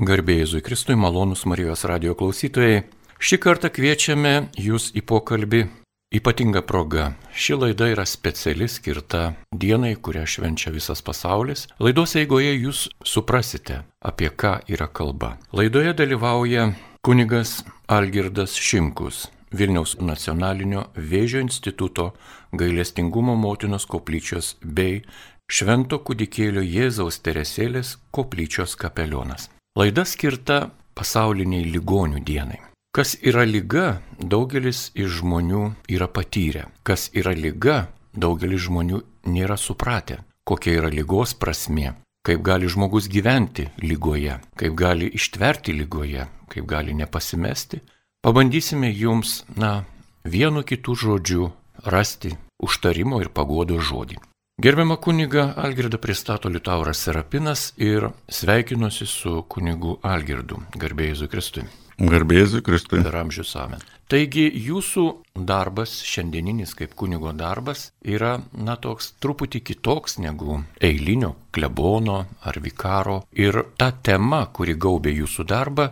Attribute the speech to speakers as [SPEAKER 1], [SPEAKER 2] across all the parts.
[SPEAKER 1] Garbėjai Kristui, malonus Marijos radio klausytojai. Šį kartą kviečiame jūs į pokalbį. Ypatinga proga. Ši laida yra speciali skirta dienai, kurią švenčia visas pasaulis. Laidos eigoje jūs suprasite, apie ką yra kalba. Laidoje dalyvauja kunigas Algirdas Šimkus, Vilniaus nacionalinio vėžio instituto gailestingumo motinos koplyčios bei Švento kūdikėlio Jėzaus Teresėlės koplyčios kapelionas. Laida skirta pasauliniai ligonių dienai. Kas yra lyga, daugelis iš žmonių yra patyrę. Kas yra lyga, daugelis žmonių nėra supratę, kokia yra lygos prasme, kaip gali žmogus gyventi lygoje, kaip gali ištverti lygoje, kaip gali nepasimesti. Pabandysime jums, na, vienu kitų žodžiu rasti užtarimo ir pagodo žodį. Gerbiamą kunigą Algirdą pristato Liutauras Serapinas ir sveikinuosi su kunigu Algirdu, garbėjai Kristui.
[SPEAKER 2] Garbėjai Kristui.
[SPEAKER 1] Per amžius amen. Taigi jūsų darbas, šiandieninis kaip kunigo darbas, yra, na, toks truputį kitoks negu eilinio klebono ar vikaro. Ir ta tema, kuri gaubė jūsų darbą,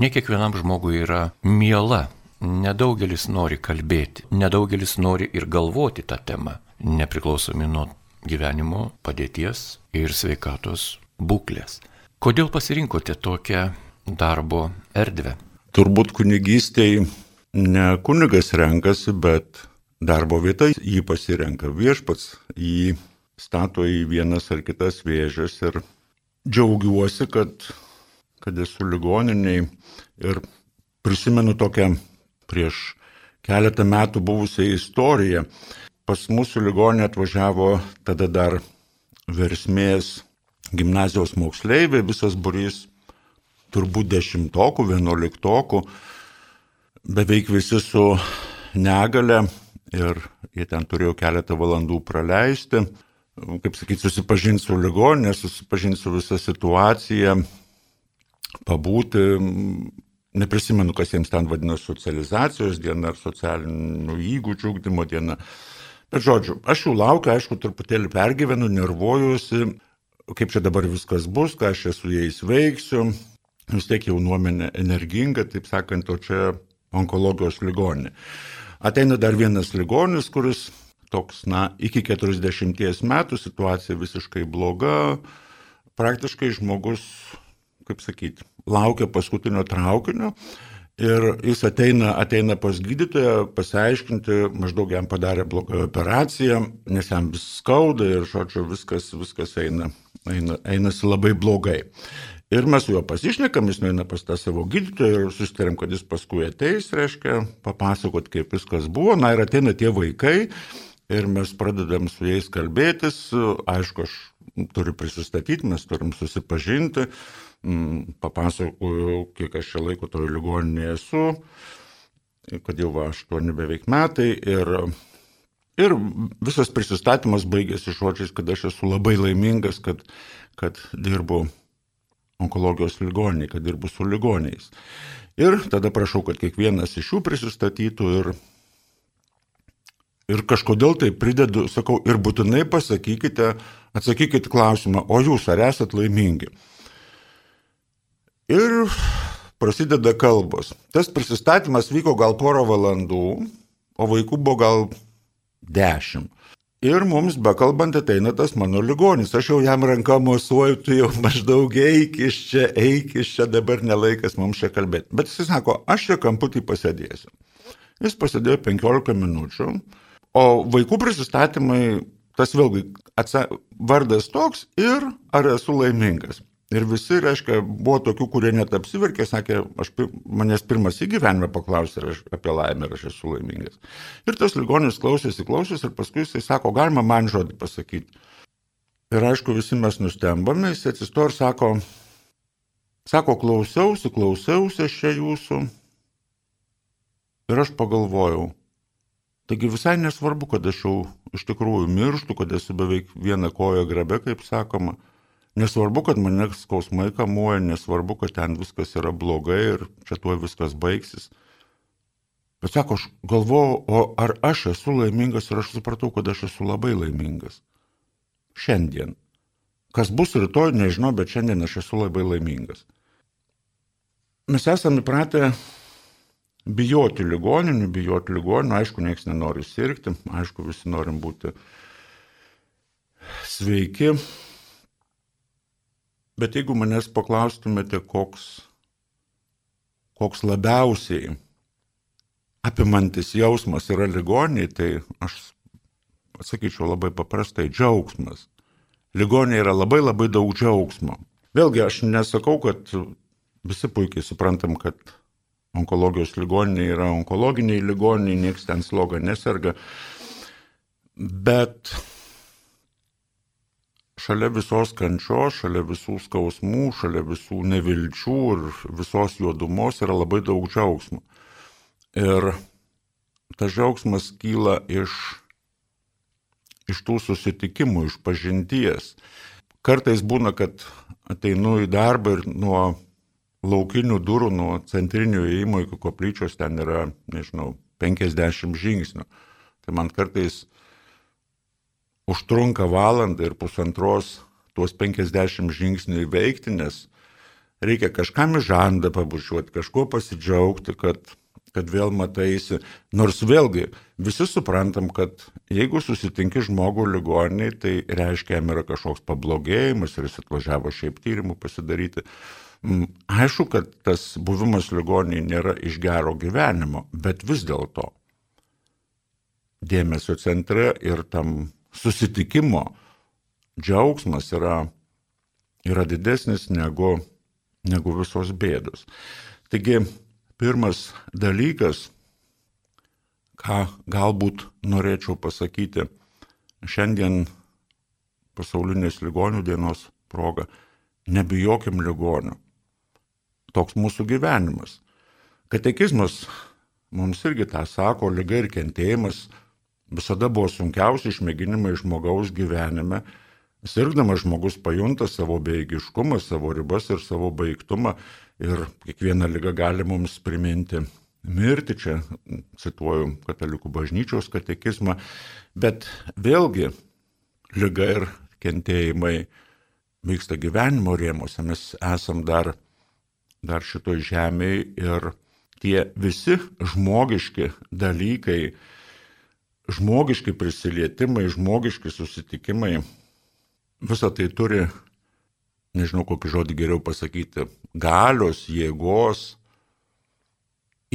[SPEAKER 1] ne kiekvienam žmogui yra miela. Nedaugelis nori kalbėti, nedaugelis nori ir galvoti tą temą, nepriklausomi nuo gyvenimo padėties ir sveikatos būklės. Kodėl pasirinkote tokią darbo erdvę?
[SPEAKER 2] Turbūt kunigystėje ne kunigas renkasi, bet darbo vieta jį pasirenka viešpats, jį stato į vienas ar kitas vėžės ir džiaugiuosi, kad, kad esu ligoniniai ir prisimenu tokią prieš keletą metų buvusią istoriją pas mūsų ligonę atvažiavo tada dar versmės gimnazijos moksleiviai, visas burys turbūt dešimtokų, vienuoliktokų, beveik visi su negale ir jie ten turėjo keletą valandų praleisti, kaip sakyti, susipažinti su ligoninė, susipažinti su visa situacija, pabūti, neprisimenu, kas jiems ten vadina socializacijos diena ar socialinių įgūdžių ūkdymo diena. Bet žodžiu, aš jų laukiu, aišku, truputėlį pergyvenu, nervuojuosi, kaip čia dabar viskas bus, ką aš su jais veiksiu. Vis tiek jau nuomenė energinga, taip sakant, o čia onkologijos ligoninė. Ateina dar vienas ligonis, kuris toks, na, iki 40 metų situacija visiškai bloga, praktiškai žmogus, kaip sakyti, laukia paskutinio traukinio Ir jis ateina, ateina pas gydytoją pasiaiškinti, maždaug jam padarė blogą operaciją, nes jam vis skauda ir, žodžiu, viskas, viskas eina, eina, einasi labai blogai. Ir mes su juo pasišnekam, jis nueina pas tą savo gydytoją ir susitarėm, kad jis paskui ateis, reiškia, papasakot, kaip viskas buvo. Na ir ateina tie vaikai ir mes pradedam su jais kalbėtis. Aišku, aš turiu prisistatyti, mes turim susipažinti. Papasakojau, kiek aš čia laiko toje ligoninėje esu, kad jau va aštuoni beveik metai ir, ir visas prisistatymas baigėsi žodžiais, kad aš esu labai laimingas, kad, kad dirbu onkologijos ligoniniai, kad dirbu su ligoniais. Ir tada prašau, kad kiekvienas iš jų prisistatytų ir, ir kažkodėl tai pridedu, sakau, ir būtinai pasakykite, atsakykite klausimą, o jūs ar esat laimingi? Ir prasideda kalbos. Tas prisistatymas vyko gal porą valandų, o vaikų buvo gal dešimt. Ir mums bekalbant ateina tas mano ligonis. Aš jau jam ranką mosuoju, tu jau maždaug eik iš čia, eik iš čia, dabar nelaikas mums čia kalbėti. Bet jis sako, aš čia kamputį pasėdėsiu. Jis pasėdėjo 15 minučių, o vaikų prisistatymai, tas vėlgi atsa, vardas toks ir ar esu laimingas. Ir visi, reiškia, buvo tokių, kurie net apsiverkė, sakė, aš manęs pirmas į gyvenimą paklausė aš, apie laimę ir aš esu laimingas. Ir tas ligonis klausėsi, klausėsi ir paskui jisai sako, galima man žodį pasakyti. Ir aišku, visi mes nustembame, jis atsisto ir sako, sako, klausiausi, klausiausi aš čia jūsų. Ir aš pagalvojau, taigi visai nesvarbu, kad aš jau iš tikrųjų mirštu, kad esu beveik vieną koją grabe, kaip sakoma. Nesvarbu, kad mane skausmai kamuoja, nesvarbu, kad ten viskas yra blogai ir čia tuo viskas baigsis. Bet sako, aš galvoju, o ar aš esu laimingas ir aš supratau, kad aš esu labai laimingas. Šiandien. Kas bus rytoj, nežinau, bet šiandien aš esu labai laimingas. mes esame įpratę bijoti ligoninių, bijoti ligoninių, aišku, niekas nenori sirgti, aišku, visi norim būti sveiki. Bet jeigu manęs paklaustumėte, koks, koks labiausiai apimantis jausmas yra ligoniai, tai aš atsakyčiau labai paprastai - džiaugsmas. Ligoniai yra labai labai daug džiaugsmo. Vėlgi aš nesakau, kad visi puikiai suprantam, kad onkologijos ligoniniai yra onkologiniai ligoniniai, niekas ten sloga neserga. Bet šalia visos kančios, šalia visų skausmų, šalia visų nevilčių ir visos juodumos yra labai daug džiaugsmo. Ir tas džiaugsmas kyla iš, iš tų susitikimų, iš pažinties. Kartais būna, kad ateinu į darbą ir nuo laukinių durų, nuo centrinio įėjimo iki koplyčios ten yra, nežinau, 50 žingsnių. Tai man kartais užtrunka valandą ir pusantros tuos 50 žingsnių įveikti, nes reikia kažkam į žandą pabučiuoti, kažkuo pasidžiaugti, kad, kad vėl mataisi. Nors vėlgi visi suprantam, kad jeigu susitinki žmogų ligoniai, tai reiškia, jam yra kažkoks pablogėjimas ir jis atvažiavo šiaip tyrimų pasidaryti. Mm, aišku, kad tas buvimas ligoniai nėra iš gero gyvenimo, bet vis dėlto dėmesio centre ir tam susitikimo džiaugsmas yra, yra didesnis negu, negu visos bėdos. Taigi, pirmas dalykas, ką galbūt norėčiau pasakyti šiandien pasaulinės ligonių dienos proga, nebijokim ligonių. Toks mūsų gyvenimas. Katekizmas mums irgi tą sako, lyga ir kentėjimas visada buvo sunkiausi išmėginimai žmogaus gyvenime. Sirgdamas žmogus pajunta savo beigiškumą, savo ribas ir savo baigtumą ir kiekviena lyga gali mums priminti mirti, čia cituoju katalikų bažnyčios katekizmą, bet vėlgi lyga ir kentėjimai vyksta gyvenimo rėmose, mes esam dar, dar šitoj žemėje ir tie visi žmogiški dalykai, žmogiški prisilietimai, žmogiški susitikimai, visa tai turi, nežinau kokį žodį geriau pasakyti, galios, jėgos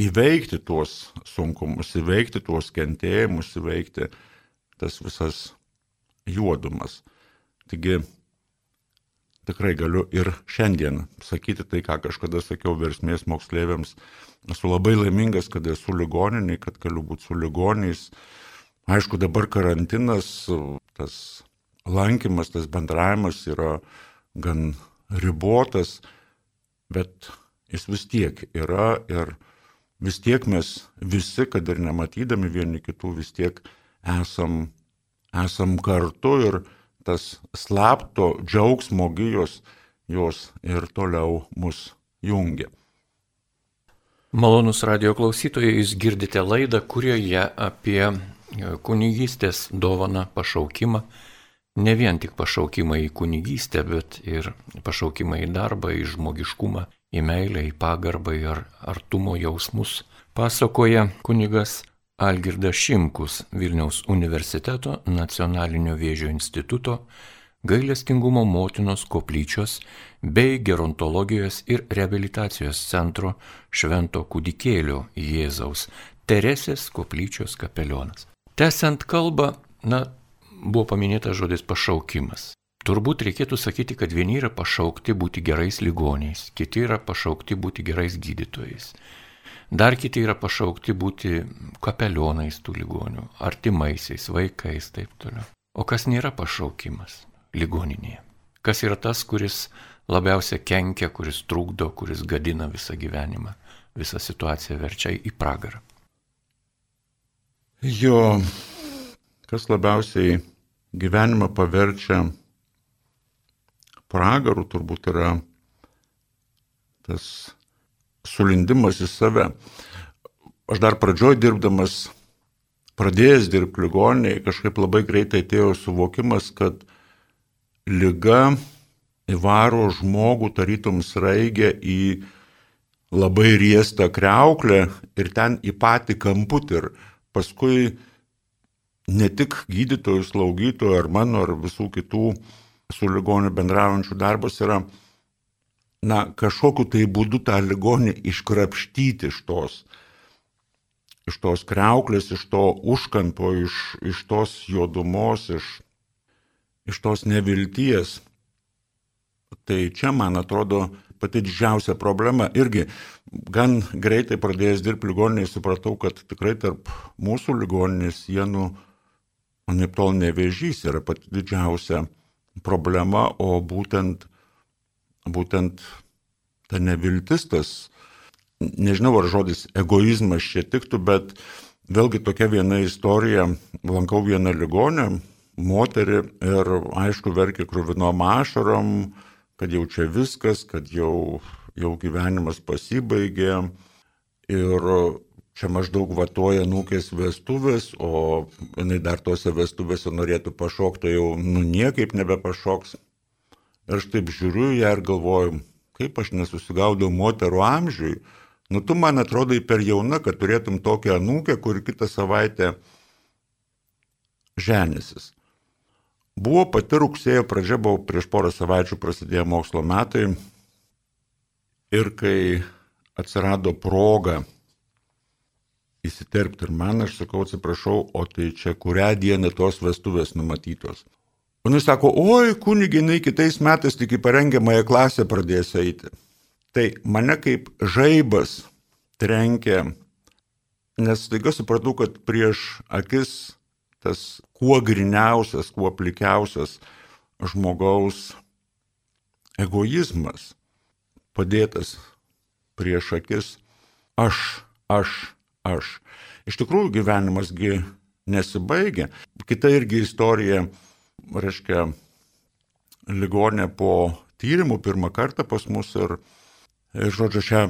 [SPEAKER 2] įveikti tuos sunkumus, įveikti tuos kentėjimus, įveikti tas visas juodumas. Taigi tikrai galiu ir šiandien sakyti tai, ką kažkada sakiau versmės moksleiviams. Esu labai laimingas, kad esu ligoniniai, kad galiu būti su ligoniais, Aišku, dabar karantinas, tas lankymas, tas bendravimas yra gan ribotas, bet jis vis tiek yra ir vis tiek mes visi, kad ir nematydami vieni kitų, vis tiek esam, esam kartu ir tas slapto džiaugsmo gyjos jos ir toliau mus jungia.
[SPEAKER 1] Malonus radio klausytojai, jūs girdite laidą, kurioje apie kunigystės dovana pašaukimą, ne vien tik pašaukimą į kunigystę, bet ir pašaukimą į darbą, į žmogiškumą, į meilę, į pagarbą ir artumo jausmus, pasakoja kunigas Algirdas Šimkus Vilniaus universiteto nacionalinio vėžio instituto gailestingumo motinos koplyčios bei gerontologijos ir rehabilitacijos centro Švento kūdikėlio Jėzaus Teresės koplyčios kapelionas. Tęsiant kalbą, na, buvo paminėtas žodis pašaukimas. Turbūt reikėtų sakyti, kad vieni yra pašaukti būti gerais ligoniais, kiti yra pašaukti būti gerais gydytojais. Dar kiti yra pašaukti būti kapelionais tų ligonių, artimaisiais, vaikais, taip toliau. O kas nėra pašaukimas ligoninėje? Kas yra tas, kuris labiausia kenkia, kuris trukdo, kuris gadina visą gyvenimą, visą situaciją verčia į pragarą?
[SPEAKER 2] Jo, kas labiausiai gyvenimą paverčia pragarų, turbūt yra tas sulindimas į save. Aš dar pradžioj dirbdamas, pradėjęs dirbti ligoniai, kažkaip labai greitai atėjo suvokimas, kad lyga įvaro žmogų tarytum sraigę į labai riesta kreuklė ir ten į patį kamputį ir paskui ne tik gydytojų, slaugytojų ar mano ar visų kitų su ligoniu bendraujančių darbas yra, na, kažkokiu tai būdu tą ligonį iškrapštyti iš tos, iš tos kreuklės, iš to užkampo, iš, iš tos juodumos, iš, iš tos nevilties. Tai čia, man atrodo, pati didžiausia problema. Irgi gan greitai pradėjęs dirbti ligoniniai supratau, kad tikrai tarp mūsų ligoninės sienų, anaip tol nevėžys yra pati didžiausia problema, o būtent, būtent ta neviltis, tas, nežinau ar žodis egoizmas čia tiktų, bet vėlgi tokia viena istorija, lankau vieną ligonę, moterį ir aišku verkė krūvinom ašarom, kad jau čia viskas, kad jau, jau gyvenimas pasibaigė ir čia maždaug vatoja nūkės vestuvės, o jinai dar tose vestuvėse norėtų pašokti, tai jau nu niekaip nebepašoks. Ir aš taip žiūriu ją ir galvoju, kaip aš nesusigaudau moterų amžiui. Nu tu man atrodai per jauna, kad turėtum tokią anūkę, kuri kitą savaitę ženysis. Buvo pati rugsėjo pradžia, buvo prieš porą savaičių prasidėjo mokslo metai ir kai atsirado proga įsiterpti ir man, aš sakau, atsiprašau, o tai čia kurią dieną tos vestuvės numatytos. O jis sako, oi, kuniginai kitais metais tik į parengiamąją klasę pradės eiti. Tai mane kaip žaibas trenkė, nes taiga supratau, kad prieš akis tas kuo griniausias, kuo plikiausias žmogaus egoizmas padėtas prieš akis aš, aš, aš. Iš tikrųjų gyvenimasgi nesibaigia. Kita irgi istorija, reiškia, ligonė po tyrimų pirmą kartą pas mus ir, ir žodžiu, šią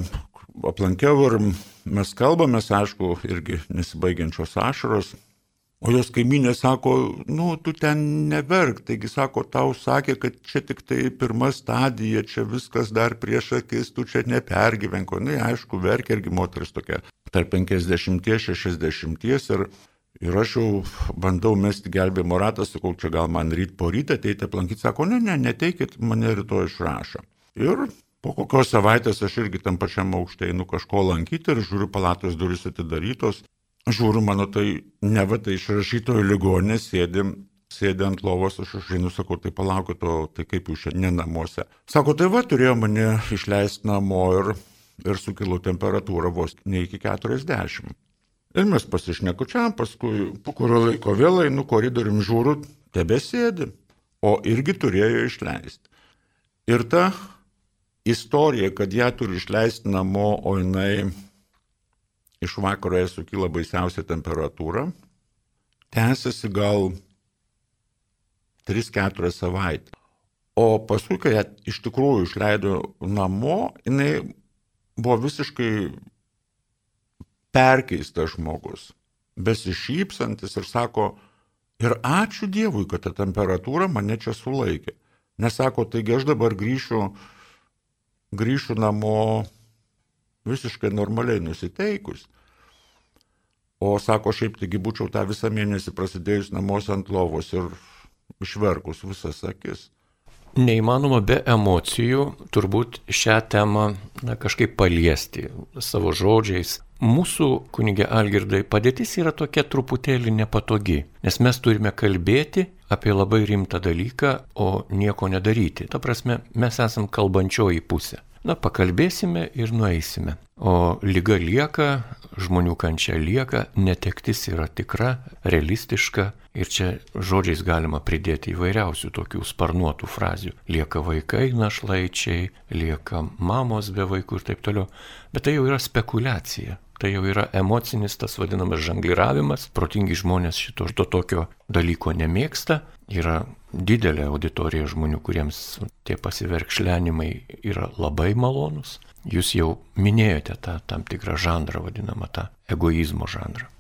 [SPEAKER 2] aplankiau ir mes kalbamės, aišku, irgi nesibaigiančios ašaros, O jos kaiminė sako, nu, tu ten neverk, taigi sako, tau sakė, kad čia tik tai pirma stadija, čia viskas dar prieš akis, tu čia nepergyvenko. Na, aišku, verkia irgi moteris tokia, tarp 50-60 ir, ir aš jau bandau mesti gelbėjimo ratą, sakau, čia gal man ryt po rytą ateiti aplankyti, sako, ne, ne, neteikit, mane rytoj išrašo. Ir po kokios savaitės aš irgi tam pačiam aukštai einu kažko lankyti ir žiūriu, palatos duris atidarytos žiūriu, mano tai ne va tai išrašytojo ligonė sėdi, sėdi ant lovos, aš užeinu, sakau, tai palaukit, o tai kaip jūs šiandien namuose. Sako, tai va, turėjo mane išleisti namo ir, ir sukilo temperatūra vos ne iki 40. Ir mes pasišnekučiam, paskui po kurio laiko vėl einu koridorium žiūriu, tebesėdi, o irgi turėjo išleisti. Ir ta istorija, kad ją turi išleisti namo, o jinai iš vakaro jai sukyla baisiausia temperatūra, tęsiasi gal 3-4 savaitę. O paskui, kai ją iš tikrųjų išleido namo, jinai buvo visiškai perkeistas žmogus, besišypsantis ir sako, ir ačiū Dievui, kad ta temperatūra mane čia sulaikė. Nesako, taigi aš dabar grįšiu, grįšiu namo visiškai normaliai nusiteikus. O sako, šiaip taigi būčiau tą visą mėnesį prasidėjus namuose ant lovos ir išverkus visas akis.
[SPEAKER 1] Neįmanoma be emocijų turbūt šią temą na, kažkaip paliesti savo žodžiais. Mūsų kunigė Algirdai padėtis yra tokia truputėlį nepatogi, nes mes turime kalbėti apie labai rimtą dalyką, o nieko nedaryti. Ta prasme, mes esam kalbančioji pusė. Na, pakalbėsime ir nueisime. O lyga lieka, žmonių kančia lieka, netektis yra tikra, realistiška ir čia žodžiais galima pridėti įvairiausių tokių sparnuotų frazių. Lieka vaikai našlaičiai, lieka mamos be vaikų ir taip toliau. Bet tai jau yra spekulacija. Tai jau yra emocinis tas vadinamas žangliravimas. Protingi žmonės šito to tokio dalyko nemėgsta. Yra didelė auditorija žmonių, kuriems tie pasiverkšlenimai yra labai malonus. Jūs jau minėjote tą tam tikrą žanrą, vadinamą tą egoizmo žanrą.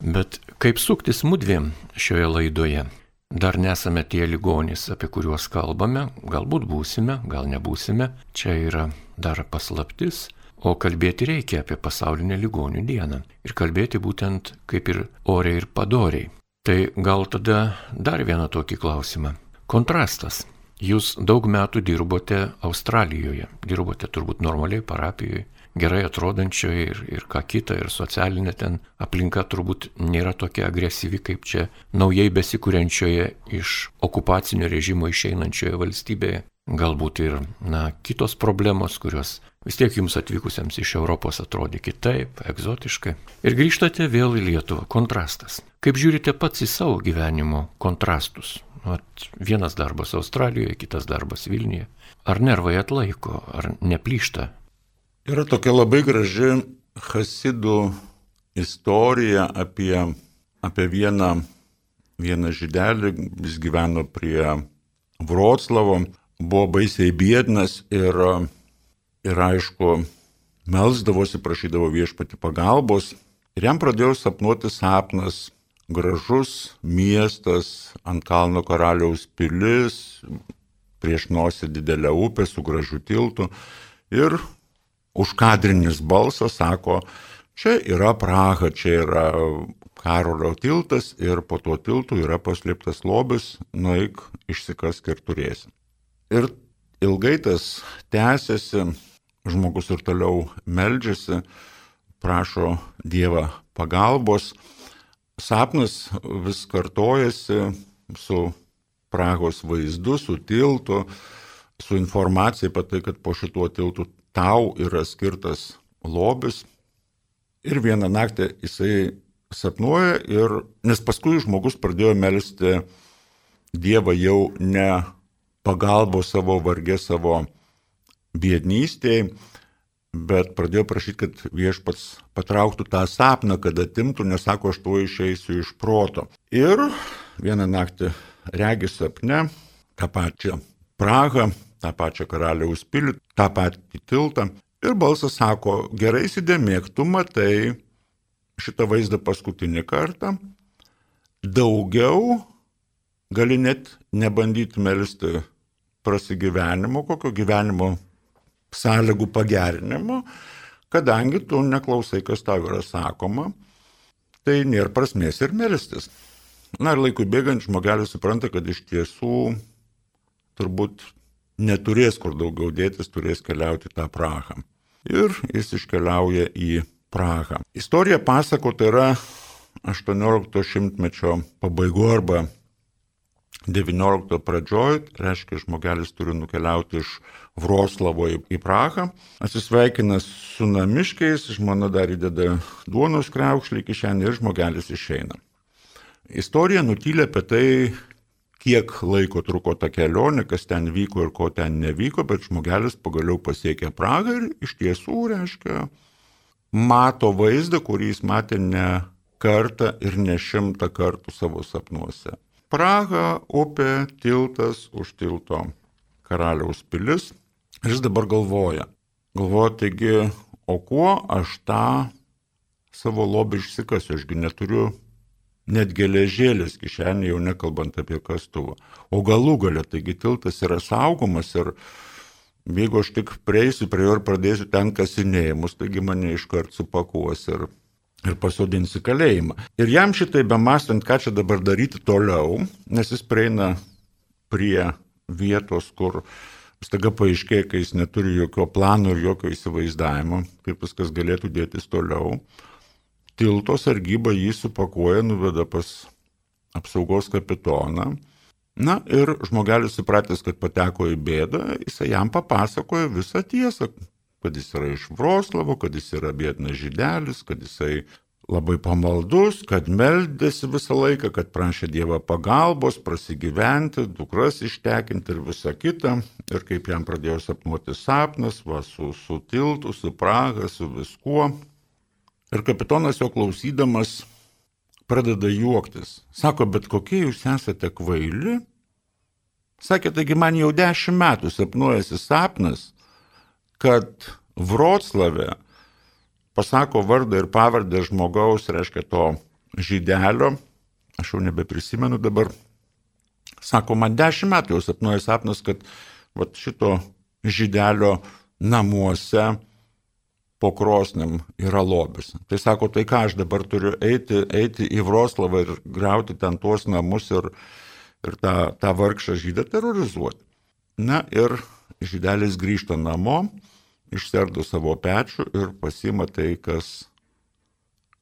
[SPEAKER 1] Bet kaip suktis mudviem šioje laidoje? Dar nesame tie ligonys, apie kuriuos kalbame, galbūt būsime, gal nebūsime, čia yra dar paslaptis, O kalbėti reikia apie pasaulinę ligonių dieną. Ir kalbėti būtent kaip ir oriai ir padoriai. Tai gal tada dar vieną tokį klausimą. Kontrastas. Jūs daug metų dirbote Australijoje, dirbote turbūt normaliai parapijoje, gerai atrodančioje ir, ir ką kita, ir socialinė ten aplinka turbūt nėra tokia agresyvi kaip čia naujai besikūrenčioje iš okupacinio režimo išeinančioje valstybėje. Galbūt ir, na, kitos problemos, kurios vis tiek jums atvykusiems iš Europos atrodė kitaip, egzotiškai. Ir grįžtate vėl į Lietuvą. Kontrastas. Kaip žiūrite pats į savo gyvenimo kontrastus? At vienas darbas Australijoje, kitas darbas Vilniuje. Ar nervai atlaiko, ar neplyšta
[SPEAKER 2] Yra tokia labai graži Hasidų istorija apie, apie vieną, vieną žydelį, jis gyveno prie Vroclavo, buvo baisiai biednas ir, ir aišku, melsdavosi, prašydavo viešpati pagalbos. Ir jam pradėjo sapnuoti sapnas, gražus miestas, ant kalno karaliaus pilis, prieš nosį didelę upę su gražiu tiltu. Ir užkadrinis balsas sako, čia yra Praha, čia yra Karolio tiltas ir po tuo tiltu yra paslėptas lobis, nueik išsikask ir turėsi. Ir ilgai tas tęsiasi, žmogus ir toliau meldžiasi, prašo Dievą pagalbos, sapnas vis kartojasi su Prahos vaizdu, su tiltu, su informacija apie tai, kad po šituo tiltu tau yra skirtas lobis. Ir vieną naktį jisai sapnuoja ir, nes paskui žmogus pradėjo melstį Dievą jau ne pagalbo savo vargė, savo biednystėje, bet pradėjo prašyti, kad viešpats patrauktų tą sapną, kad atimtų, nesako, aš tuo išeisiu iš proto. Ir vieną naktį regi sapne tą pačią Prahą, tą pačią karaliaus pilį, tą patį tiltą. Ir balsas sako, gerai įsidėmėk, tu matai šitą vaizdą paskutinį kartą, daugiau gali net nebandyti melstį prasigyvenimo, kokio gyvenimo sąlygų pagerinimo, kadangi tu neklausai, kas tau yra sakoma, tai nėra prasmės ir melstis. Na ir laikui bėgant žmogelis supranta, kad iš tiesų turbūt neturės kur daugiau dėtis, turės keliauti tą Prahą. Ir jis iškeliauja į Prahą. Istorija pasakota yra 18 šimtmečio pabaigoje arba 19 pradžioj, reiškia, žmogelis turi nukeliauti iš Vroslavo į Prahą, atsisveikina su namiškiais, žmona dar įdeda duonos kreukšlį kišenį ir žmogelis išeina. Istorija nutylė apie tai, kiek laiko truko ta kelionė, kas ten vyko ir ko ten nevyko, bet žmogelis pagaliau pasiekė Pragą ir iš tiesų, reiškia, mato vaizdą, kurį jis matė ne kartą ir ne šimtą kartų savo sapnuose. Praga, upė, tiltas, už tilto karaliaus pilis. Ir jis dabar galvoja. Galvoja, taigi, o kuo aš tą savo lobį išsikasiu, ašgi neturiu net geležėlės kišenė, jau nekalbant apie kastuvą. O galų galę, taigi tiltas yra saugomas ir jeigu aš tik prieisiu prie jo ir pradėsiu ten kasinėjimus, taigi mane iškart supakuos ir, ir pasodins į kalėjimą. Ir jam šitai bemastant, ką čia dabar daryti toliau, nes jis prieina prie vietos, kur staiga paaiškėja, kai jis neturi jokio plano ir jokio įsivaizdavimo, kaip viskas galėtų dėtis toliau tilto sargyba jį supakuoja, nuveda pas apsaugos kapitoną. Na ir žmogelis supratęs, kad pateko į bėdą, jisai jam papasakoja visą tiesą, kad jis yra iš Vroslavo, kad jis yra bėdnas žydelis, kad jisai labai pamaldus, kad meldėsi visą laiką, kad prašė Dievą pagalbos, prasigyventi, dukras ištekinti ir visa kita. Ir kaip jam pradėjo sapnuoti sapnas, va, su, su tiltu, su Praga, su viskuo. Ir kapitonas jo klausydamas pradeda juoktis. Sako, bet kokie jūs esate kvaili? Sakė, taigi man jau dešimt metų sapnuojasi sapnas, kad Vroclave pasako vardą ir pavardę žmogaus, reiškia to žydelio, aš jau nebeprisimenu dabar. Sako, man dešimt metų jau sapnuoja sapnas, kad vat, šito žydelio namuose po krosnim yra lobis. Tai sako, tai ką aš dabar turiu eiti, eiti į Vroslavą ir grauti ten tuos namus ir, ir tą, tą vargšą žydą terrorizuoti. Na ir žydelis grįžta namo, išserdo savo pečių ir pasima tai, kas,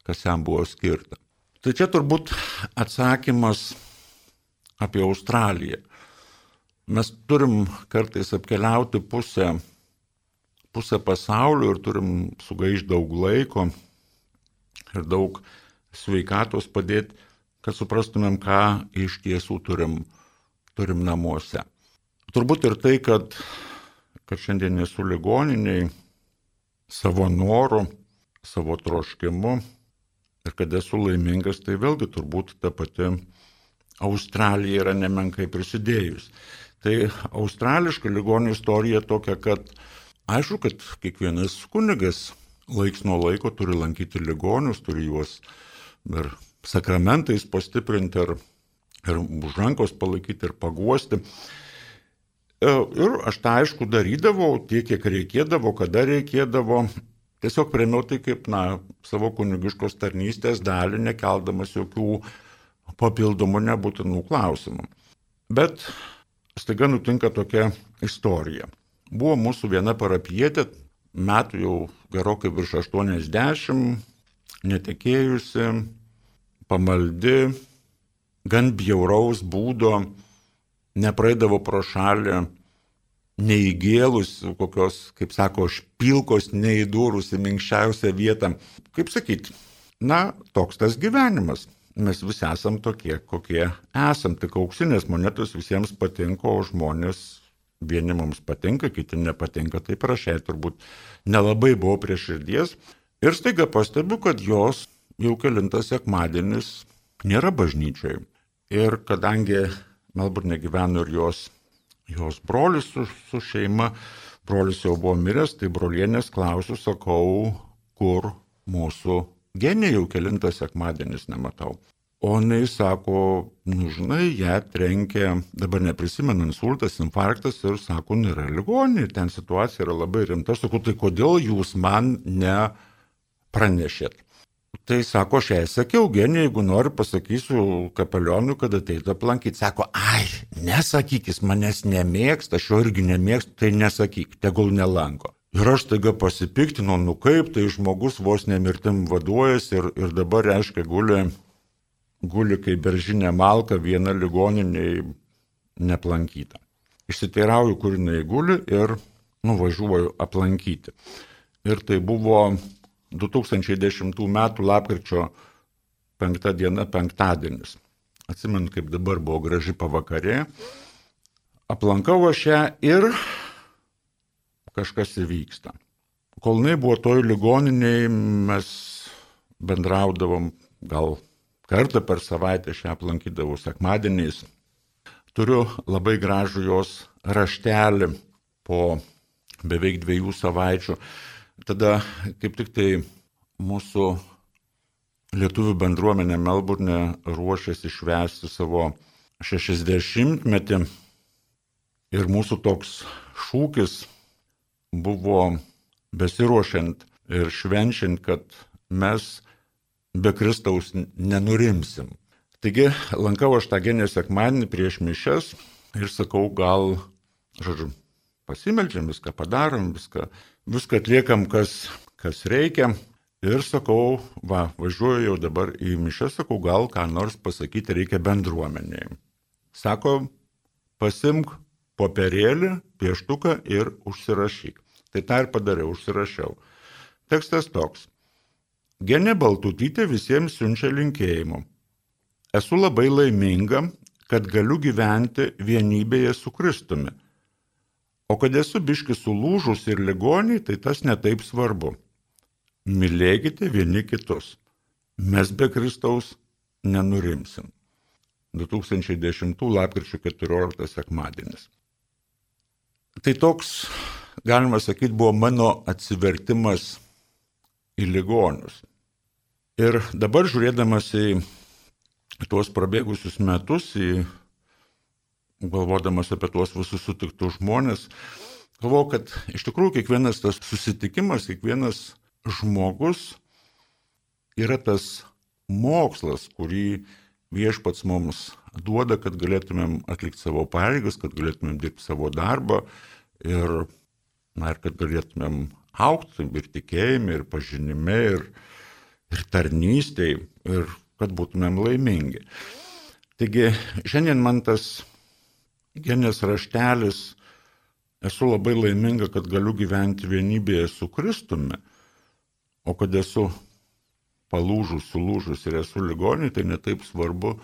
[SPEAKER 2] kas jam buvo skirta. Tai čia turbūt atsakymas apie Australiją. Mes turim kartais apkeliauti pusę, pusę pasaulio ir turim sugaišti daug laiko ir daug sveikatos padėti, kad suprastumėm, ką iš tiesų turim, turim namuose. Turbūt ir tai, kad, kad šiandien esu ligoniniai savo noru, savo troškimu ir kad esu laimingas, tai vėlgi turbūt ta pati Australija yra nemenkai prisidėjus. Tai australiška ligonių istorija tokia, kad aišku, kad kiekvienas kunigas laiks nuo laiko turi lankyti ligonius, turi juos ir sakramentais pastiprinti, ir, ir už rankos palaikyti, ir paguosti. E, ir aš tą aišku darydavau tiek, kiek reikėdavo, kada reikėdavo. Tiesiog priemiau tai kaip, na, savo kunigiškos tarnystės dalį, nekeldamas jokių papildomų nebūtinų klausimų. Bet staiga nutinka tokia istorija. Buvo mūsų viena parapietė, metų jau gerokai virš 80, netekėjusi, pamaldi, gan bjauraus būdo, nepraeidavo pro šalį, neįgėlus, kokios, kaip sako, špilkos neįdūrus į minkščiausią vietą. Kaip sakyti, na, toks tas gyvenimas mes visi esam tokie, kokie esam. Tik auksinės monetos visiems patinka, o žmonės vieni mums patinka, kiti nepatinka, tai prašai turbūt nelabai buvo prie širdies. Ir staiga pastebiu, kad jos jau kilintas sekmadienis nėra bažnyčiai. Ir kadangi Melburne gyveno ir jos, jos brolis su, su šeima, brolis jau buvo miręs, tai brolienės klausiu, sakau, kur mūsų genė jau kilintas sekmadienis nematau. O jinai sako, nu žinai, ją trenkė, dabar neprisimenu, insultas, infarktas ir sako, nėra ligoninė, ten situacija yra labai rimta. Aš sakau, tai kodėl jūs man nepranešėt? Tai sako, aš jai sakiau, genė, jeigu nori, pasakysiu kapelionui, kad ateitų aplankyti. Sako, ai, nesakyk, jis manęs nemėgsta, aš jo irgi nemėgstu, tai nesakyk, tegul nelanko. Ir aš taiga pasipiktinau, nu kaip, tai žmogus vos nemirtim vaduojas ir, ir dabar, reiškia, guli guli kaip beržinė malka viena ligoniniai neplankyta. Išsiteirauju, kur jinai guli ir nuvažiuoju aplankyti. Ir tai buvo 2010 m. lapkričio 5 diena, penktadienis. Atsimenu, kaip dabar buvo graži pavakarė. Aplankau aš ją ir kažkas įvyksta. Kol jinai buvo toj ligoniniai, mes bendraudavom gal Kartą per savaitę šią aplankydavau sekmadieniais. Turiu labai gražų jos raštelį po beveik dviejų savaičių. Tada kaip tik tai mūsų lietuvių bendruomenė Melburne ruošiasi švęsti savo 60-metį ir mūsų toks šūkis buvo besiruošiant ir švenčiant, kad mes be Kristaus nenurimsim. Taigi lankau aš tą genę sekmadienį prieš mišes ir sakau, gal, žodžiu, pasimeldžiam, viską padarom, viską, viską atliekam, kas, kas reikia. Ir sakau, va, važiuoju jau dabar į mišę, sakau, gal ką nors pasakyti reikia bendruomeniai. Sako, pasimk popierėlį, pieštuką ir užsirašyk. Tai tą ir padariau, užsirašiau. Tekstas toks. Genė Baltutytė visiems siunčia linkėjimų. Esu labai laiminga, kad galiu gyventi vienybėje su Kristumi. O kad esu biški sulūžus ir ligoniai, tai tas netaip svarbu. Mylėkite vieni kitus. Mes be Kristaus nenurimsim. 2010 lapkričio 14 sekmadienis. Tai toks, galima sakyti, buvo mano atsivertimas į ligonius. Ir dabar žiūrėdamas į tuos prabėgusius metus, į, galvodamas apie tuos visus sutiktus žmonės, galvoju, kad iš tikrųjų kiekvienas tas susitikimas, kiekvienas žmogus yra tas mokslas, kurį viešpats mums duoda, kad galėtumėm atlikti savo pareigas, kad galėtumėm dirbti savo darbą ir, na, ir kad galėtumėm aukti ir tikėjime, ir pažinime, ir, ir tarnystėje, ir kad būtumėm laimingi. Taigi šiandien man tas genės raštelis, esu labai laiminga, kad galiu gyventi vienybėje su Kristumi, o kad esu palūžus, sulūžus ir esu ligonį, tai netaip svarbu,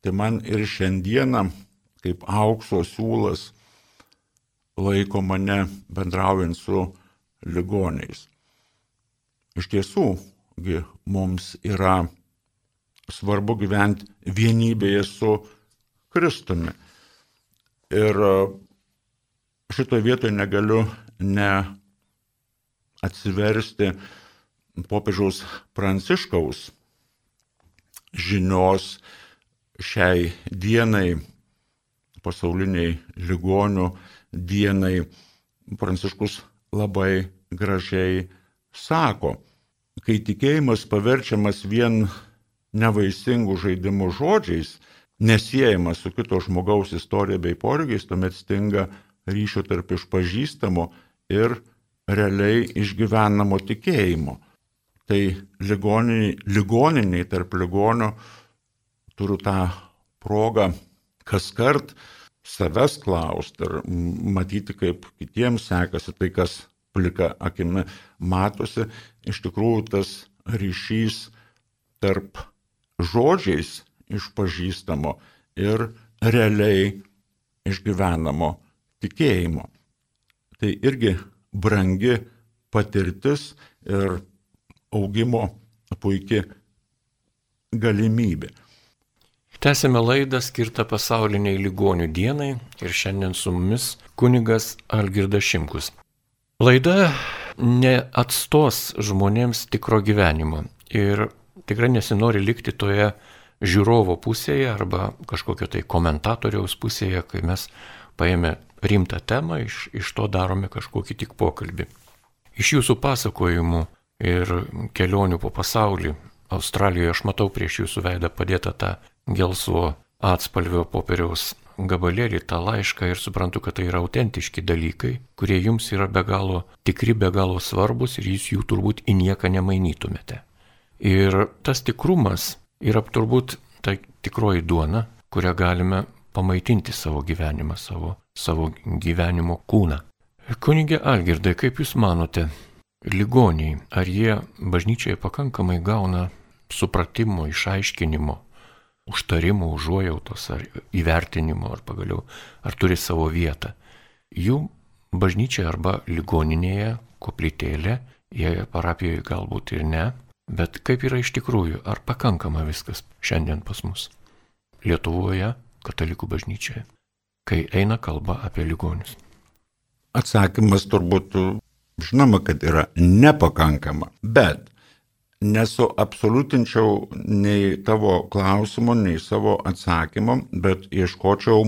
[SPEAKER 2] tai man ir šiandieną kaip aukso siūlas laiko mane bendraujant su ligoniais. Iš tiesų, mums yra svarbu gyventi vienybėje su Kristumi. Ir šitoje vietoje negaliu ne atsiversti popiežiaus Pranciškaus žinios šiai dienai, pasauliniai ligonių dienai, Pranciškus labai gražiai sako, kai tikėjimas paverčiamas vien nevaisingų žaidimų žodžiais, nesiejamas su kito žmogaus istorija bei poreikiais, tuomet stinga ryšio tarp išpažįstamo ir realiai išgyvenamo tikėjimo. Tai ligoniniai, ligoniniai tarp ligonio turiu tą progą kas kart savęs klausti ir matyti, kaip kitiems sekasi tai, kas plika akimi matosi, iš tikrųjų tas ryšys tarp žodžiais išpažįstamo ir realiai išgyvenamo tikėjimo. Tai irgi brangi patirtis ir augimo puikia galimybė.
[SPEAKER 1] Tęsime laidą skirtą pasauliniai ligonių dienai ir šiandien su mumis kunigas Algirdas Šimkus. Laida neatstos žmonėms tikro gyvenimo ir tikrai nesinori likti toje žiūrovo pusėje arba kažkokio tai komentatoriaus pusėje, kai mes paėmė rimtą temą, iš, iš to darome kažkokį tik pokalbį. Iš jūsų pasakojimų ir kelionių po pasaulį. Australijoje aš matau prieš jūsų veidą padėtą tą gelsvo atspalvio popieriaus gabalėlį, tą laišką ir suprantu, kad tai yra autentiški dalykai, kurie jums yra be galo tikri, be galo svarbus ir jūs jų turbūt į nieką nemainytumėte. Ir tas tikrumas yra turbūt ta tikroji duona, kurią galime pamaitinti savo gyvenimą, savo, savo gyvenimo kūną. Kunigė Algirdai, kaip Jūs manote, ligoniai, ar jie bažnyčioje pakankamai gauna supratimo, išaiškinimo, užtarimo, užuojautos ar įvertinimo, ar pagaliau, ar turi savo vietą. Jų bažnyčia arba ligoninėje, koplytėlė, jie parapijoje galbūt ir ne, bet kaip yra iš tikrųjų, ar pakankama viskas šiandien pas mus Lietuvoje, katalikų bažnyčioje, kai eina kalba apie ligonius.
[SPEAKER 2] Atsakymas turbūt Žinoma, kad yra nepakankama, bet nesuabsoliutinčiau nei tavo klausimo, nei savo atsakymo, bet ieškočiau,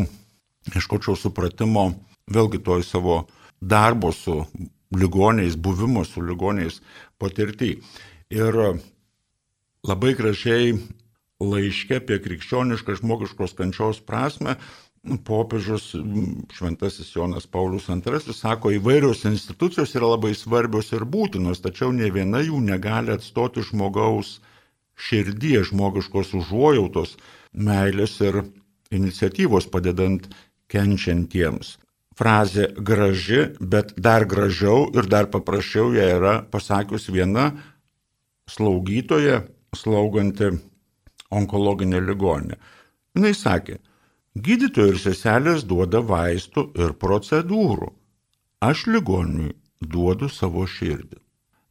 [SPEAKER 2] ieškočiau supratimo vėlgi toj savo darbo su ligoniais, buvimo su ligoniais patirtį. Ir labai gražiai laiškė apie krikščionišką žmogiškos kančios prasme popiežius šventasis Jonas Paulius II sako, įvairios institucijos yra labai svarbios ir būtinos, tačiau ne viena jų negali atstoti žmogaus širdies, žmogiškos užuojautos, meilės ir iniciatyvos padedant kenčiantiems. Frazė graži, bet dar gražiau ir dar paprasčiau ją yra pasakius viena slaugytoja, slauganti onkologinę ligoninę. Jis sakė, Gydytojai ir seselės duoda vaistų ir procedūrų. Aš ligoniui duodu savo širdį.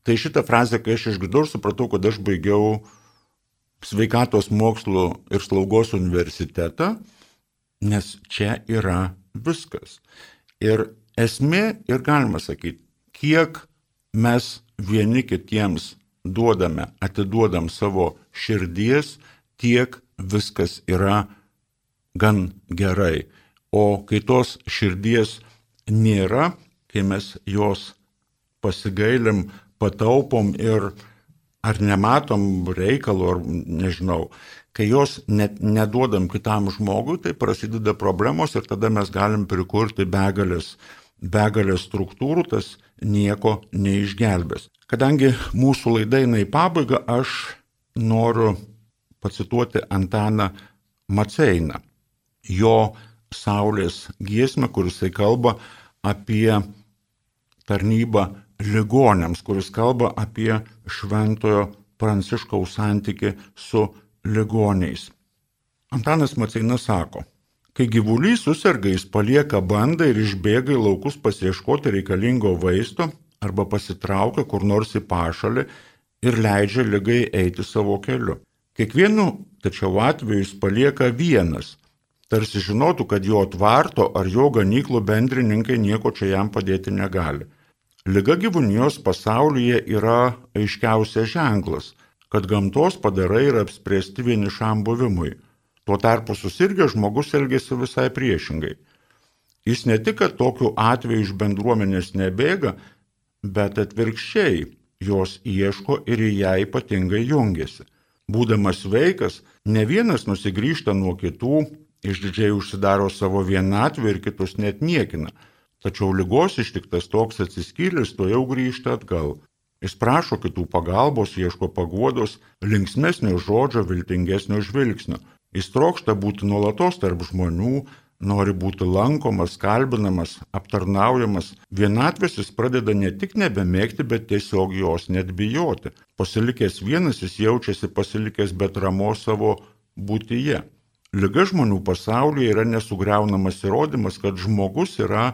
[SPEAKER 2] Tai šitą frazę, kai aš išgirdau, supratau, kad aš baigiau sveikatos mokslo ir slaugos universitetą, nes čia yra viskas. Ir esmė, ir galima sakyti, kiek mes vieni kitiems duodame, atiduodam savo širdies, tiek viskas yra gan gerai. O kai tos širdies nėra, kai mes jos pasigailim, pataupom ir ar nematom reikalo, ar nežinau, kai jos net neduodam kitam žmogui, tai prasideda problemos ir tada mes galim prikurti begalės, begalės struktūrų, tas nieko neišgelbės. Kadangi mūsų laida eina į pabaigą, aš noriu pacituoti Antaną Maceiną. Jo Saulės giesmę, kuris kalba apie tarnybą ligonėms, kuris kalba apie šventojo pranciškaus santyki su ligoniais. Antanas Maceina sako, kai gyvulys susirga, jis palieka bandą ir išbėga į laukus pasieškoti reikalingo vaisto arba pasitraukia kur nors į pašalį ir leidžia lygai eiti savo keliu. Kiekvienu tačiau atveju jis palieka vienas, tarsi žinotų, kad jo atvarto ar jo ganyklų bendrininkai nieko čia jam padėti negali. Liga gyvūnijos pasaulyje yra aiškiausias ženklas, kad gamtos padarai yra apspręsti vienišam buvimui. Tuo tarpu susirgęs žmogus elgesi visai priešingai. Jis ne tik, kad tokiu atveju iš bendruomenės nebėga, bet atvirkščiai jos ieško ir į ją ypatingai jungiasi. Būdamas veikas, ne vienas nusigrįžta nuo kitų, išdidžiai užsidaro savo vienatvę ir kitus net niekina. Tačiau lygos ištiktas toks atsiskylis to jau grįžta atgal. Jis prašo kitų pagalbos, ieško paguodos, linksmesnio žodžio, viltingesnio žvilgsnio. Jis trokšta būti nuolatos tarp žmonių, nori būti lankomas, kalbinamas, aptarnaujamas. Vienatvės jis pradeda ne tik nebemėgti, bet tiesiog jos net bijoti. Pasilikęs vienas jis jaučiasi pasilikęs bet ramos savo būtyje. Liga žmonių pasaulyje yra nesugriaunamas įrodymas, kad žmogus yra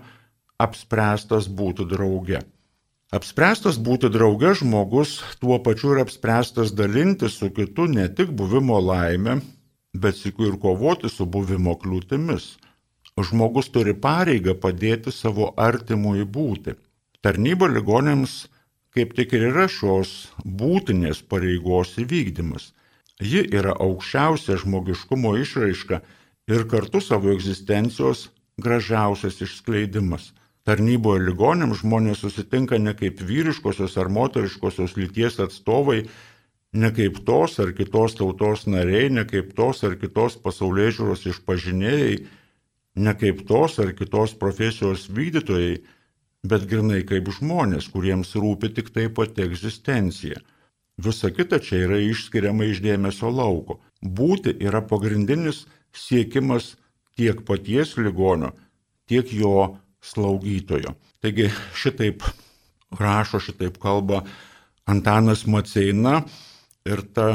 [SPEAKER 2] apspręstas būti drauge. Apspręstas būti drauge žmogus tuo pačiu ir apspręstas dalinti su kitu ne tik buvimo laimę, bet sikiu ir kovoti su buvimo kliūtimis žmogus turi pareigą padėti savo artimui būti. Tarnyba ligonėms kaip tik ir yra šios būtinės pareigos įvykdymas. Ji yra aukščiausia žmogiškumo išraiška ir kartu savo egzistencijos gražiausias išskleidimas. Tarnyboje ligonėms žmonės susitinka ne kaip vyriškosios ar moteriškosios lyties atstovai, ne kaip tos ar kitos tautos nariai, ne kaip tos ar kitos pasaulyje žiūros išpažinėjai, ne kaip tos ar kitos profesijos vykdytojai, bet grinai kaip žmonės, kuriems rūpi tik tai pati egzistencija. Visa kita čia yra išskiriama iš dėmesio lauko. Būti yra pagrindinis siekimas tiek paties ligonio, tiek jo slaugytojo. Taigi šitaip rašo, šitaip kalba Antanas Maceina ir ta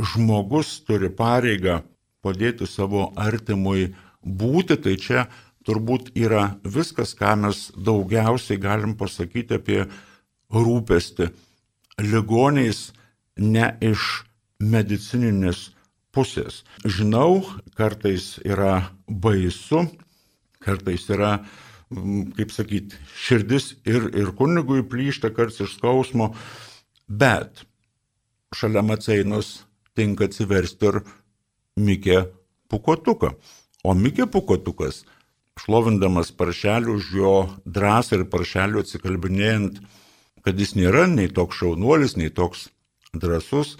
[SPEAKER 2] žmogus turi pareigą padėti savo artimui būti, tai čia turbūt yra viskas, ką mes daugiausiai galim pasakyti apie rūpestį ligoniais ne iš medicininės pusės. Žinau, kartais yra baisu, kartais yra, mm, kaip sakyti, širdis ir, ir kunigui plyšta kartais iš skausmo, bet šalia Maceinos tinka atsiversti ir Mikė Pukotuką. O Mikė Pukotukas, šlovindamas paršelį už jo drąsą ir paršelį atsikalbinėjant, kad jis nėra nei toks šaunuolis, nei toks drasus,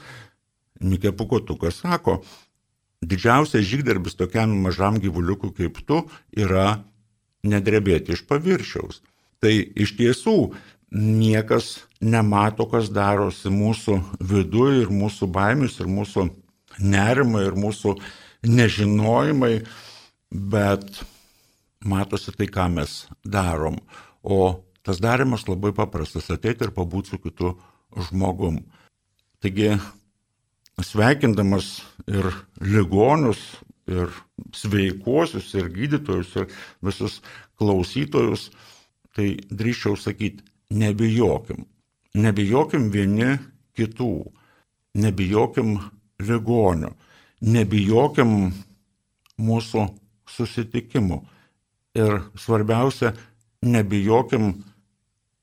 [SPEAKER 2] Mikė Pukotukas sako, didžiausias žygdarbis tokiam mažam gyvuliukui kaip tu yra nedrebėti iš paviršiaus. Tai iš tiesų niekas nemato, kas darosi mūsų viduje ir mūsų baimės, ir mūsų nerimai, ir mūsų nežinojimai bet matosi tai, ką mes darom. O tas darimas labai paprastas - ateiti ir pabūti su kitu žmogum. Taigi, sveikindamas ir ligonius, ir sveikuosius, ir gydytojus, ir visus klausytojus, tai drįščiau sakyti, nebijokim. Nebijokim vieni kitų, nebijokim ligonių, nebijokim mūsų susitikimų. Ir svarbiausia, nebijokim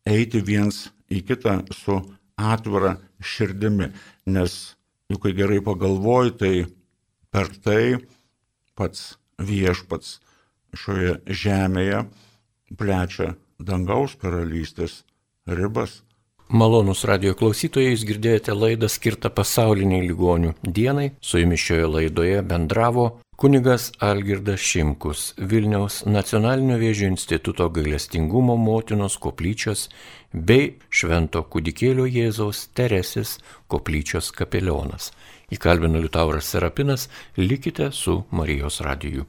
[SPEAKER 2] eiti viens į kitą su atvira širdimi, nes juk kai gerai pagalvoji, tai per tai pats viešpats šioje žemėje plečia dangaus karalystės ribas,
[SPEAKER 1] Malonus radio klausytojai, jūs girdėjote laidą skirtą pasauliniai ligonių dienai. Su jumis šioje laidoje bendravo kunigas Algirdas Šimkus, Vilniaus nacionalinio vėžio instituto gailestingumo motinos koplyčios bei Švento kūdikėlio Jėzaus Teresės koplyčios kapelionas. Įkalbino Liutauras Serapinas, likite su Marijos radiju.